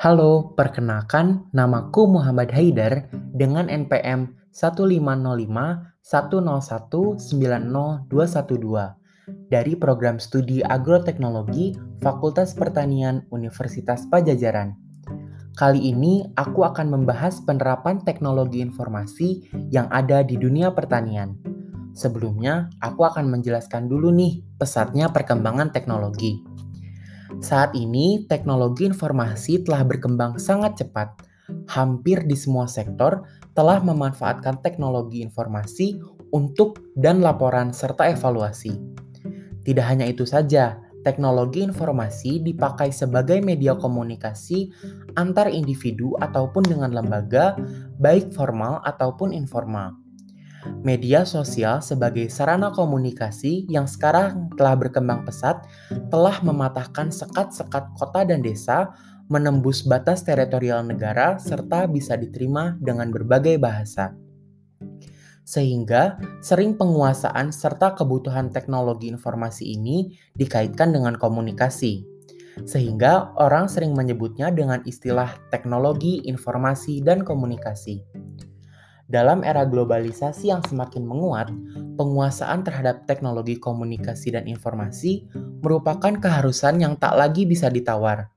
Halo, perkenalkan namaku Muhammad Haidar dengan NPM 1505101900212 dari program studi agroteknologi Fakultas Pertanian Universitas Pajajaran. Kali ini aku akan membahas penerapan teknologi informasi yang ada di dunia pertanian. Sebelumnya, aku akan menjelaskan dulu nih pesatnya perkembangan teknologi. Saat ini, teknologi informasi telah berkembang sangat cepat. Hampir di semua sektor telah memanfaatkan teknologi informasi untuk dan laporan serta evaluasi. Tidak hanya itu saja, teknologi informasi dipakai sebagai media komunikasi antar individu ataupun dengan lembaga, baik formal ataupun informal media sosial sebagai sarana komunikasi yang sekarang telah berkembang pesat telah mematahkan sekat-sekat kota dan desa, menembus batas teritorial negara, serta bisa diterima dengan berbagai bahasa. Sehingga sering penguasaan serta kebutuhan teknologi informasi ini dikaitkan dengan komunikasi. Sehingga orang sering menyebutnya dengan istilah teknologi informasi dan komunikasi. Dalam era globalisasi yang semakin menguat, penguasaan terhadap teknologi komunikasi dan informasi merupakan keharusan yang tak lagi bisa ditawar.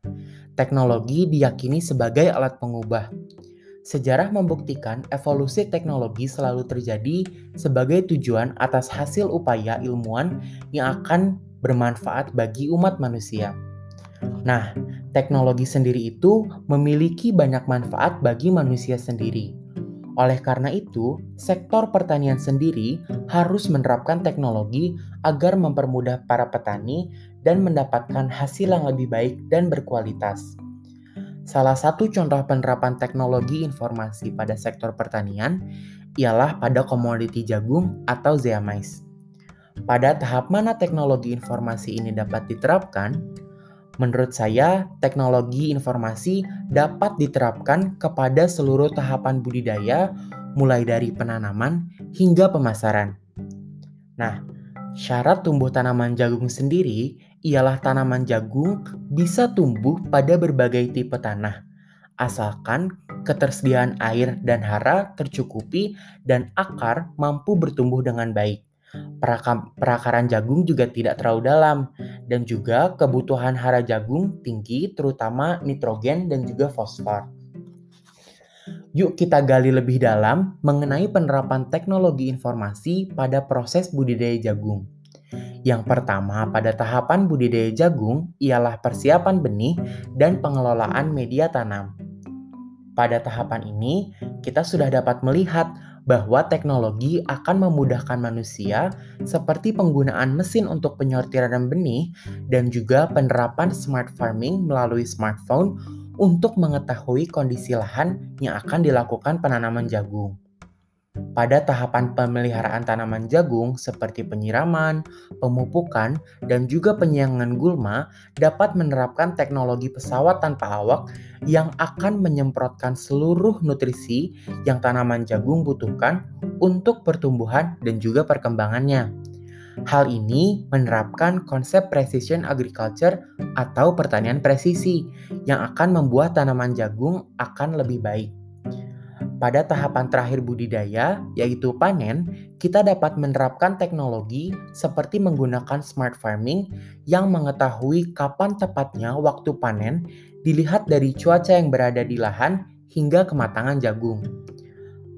Teknologi diyakini sebagai alat pengubah. Sejarah membuktikan evolusi teknologi selalu terjadi sebagai tujuan atas hasil upaya ilmuwan yang akan bermanfaat bagi umat manusia. Nah, teknologi sendiri itu memiliki banyak manfaat bagi manusia sendiri oleh karena itu, sektor pertanian sendiri harus menerapkan teknologi agar mempermudah para petani dan mendapatkan hasil yang lebih baik dan berkualitas. Salah satu contoh penerapan teknologi informasi pada sektor pertanian ialah pada komoditi jagung atau zeamais. Pada tahap mana teknologi informasi ini dapat diterapkan? Menurut saya, teknologi informasi dapat diterapkan kepada seluruh tahapan budidaya, mulai dari penanaman hingga pemasaran. Nah, syarat tumbuh tanaman jagung sendiri ialah tanaman jagung bisa tumbuh pada berbagai tipe tanah, asalkan ketersediaan air dan hara tercukupi dan akar mampu bertumbuh dengan baik perakaran jagung juga tidak terlalu dalam dan juga kebutuhan hara jagung tinggi terutama nitrogen dan juga fosfor. Yuk kita gali lebih dalam mengenai penerapan teknologi informasi pada proses budidaya jagung. Yang pertama, pada tahapan budidaya jagung ialah persiapan benih dan pengelolaan media tanam. Pada tahapan ini, kita sudah dapat melihat bahwa teknologi akan memudahkan manusia seperti penggunaan mesin untuk penyortiran benih dan juga penerapan smart farming melalui smartphone untuk mengetahui kondisi lahan yang akan dilakukan penanaman jagung. Pada tahapan pemeliharaan tanaman jagung seperti penyiraman, pemupukan, dan juga penyiangan gulma dapat menerapkan teknologi pesawat tanpa awak yang akan menyemprotkan seluruh nutrisi yang tanaman jagung butuhkan untuk pertumbuhan dan juga perkembangannya. Hal ini menerapkan konsep precision agriculture atau pertanian presisi yang akan membuat tanaman jagung akan lebih baik. Pada tahapan terakhir budidaya, yaitu panen, kita dapat menerapkan teknologi seperti menggunakan smart farming yang mengetahui kapan tepatnya waktu panen dilihat dari cuaca yang berada di lahan hingga kematangan jagung.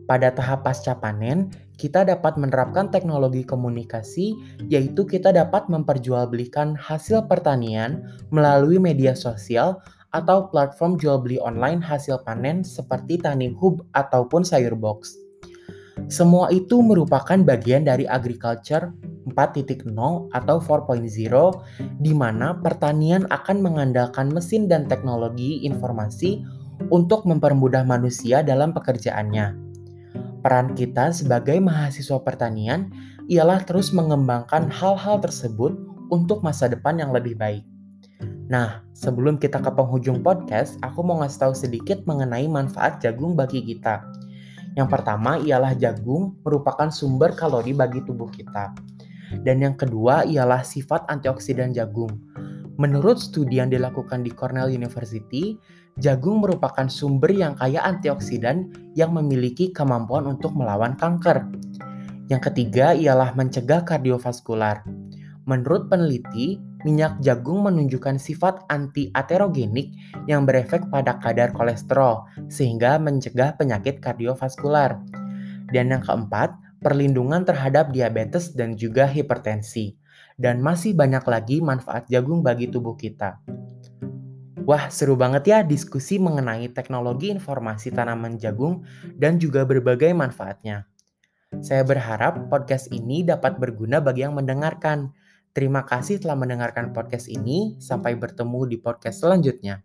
Pada tahap pasca panen, kita dapat menerapkan teknologi komunikasi, yaitu kita dapat memperjualbelikan hasil pertanian melalui media sosial atau platform jual beli online hasil panen seperti Tani Hub ataupun Sayur Box. Semua itu merupakan bagian dari agriculture 4.0 atau 4.0 di mana pertanian akan mengandalkan mesin dan teknologi informasi untuk mempermudah manusia dalam pekerjaannya. Peran kita sebagai mahasiswa pertanian ialah terus mengembangkan hal-hal tersebut untuk masa depan yang lebih baik. Nah, sebelum kita ke penghujung podcast, aku mau ngasih tahu sedikit mengenai manfaat jagung bagi kita. Yang pertama ialah jagung merupakan sumber kalori bagi tubuh kita. Dan yang kedua ialah sifat antioksidan jagung. Menurut studi yang dilakukan di Cornell University, Jagung merupakan sumber yang kaya antioksidan yang memiliki kemampuan untuk melawan kanker. Yang ketiga ialah mencegah kardiovaskular. Menurut peneliti, minyak jagung menunjukkan sifat anti-aterogenik yang berefek pada kadar kolesterol, sehingga mencegah penyakit kardiovaskular. Dan yang keempat, perlindungan terhadap diabetes dan juga hipertensi. Dan masih banyak lagi manfaat jagung bagi tubuh kita. Wah, seru banget ya diskusi mengenai teknologi informasi tanaman jagung dan juga berbagai manfaatnya. Saya berharap podcast ini dapat berguna bagi yang mendengarkan. Terima kasih telah mendengarkan podcast ini. Sampai bertemu di podcast selanjutnya.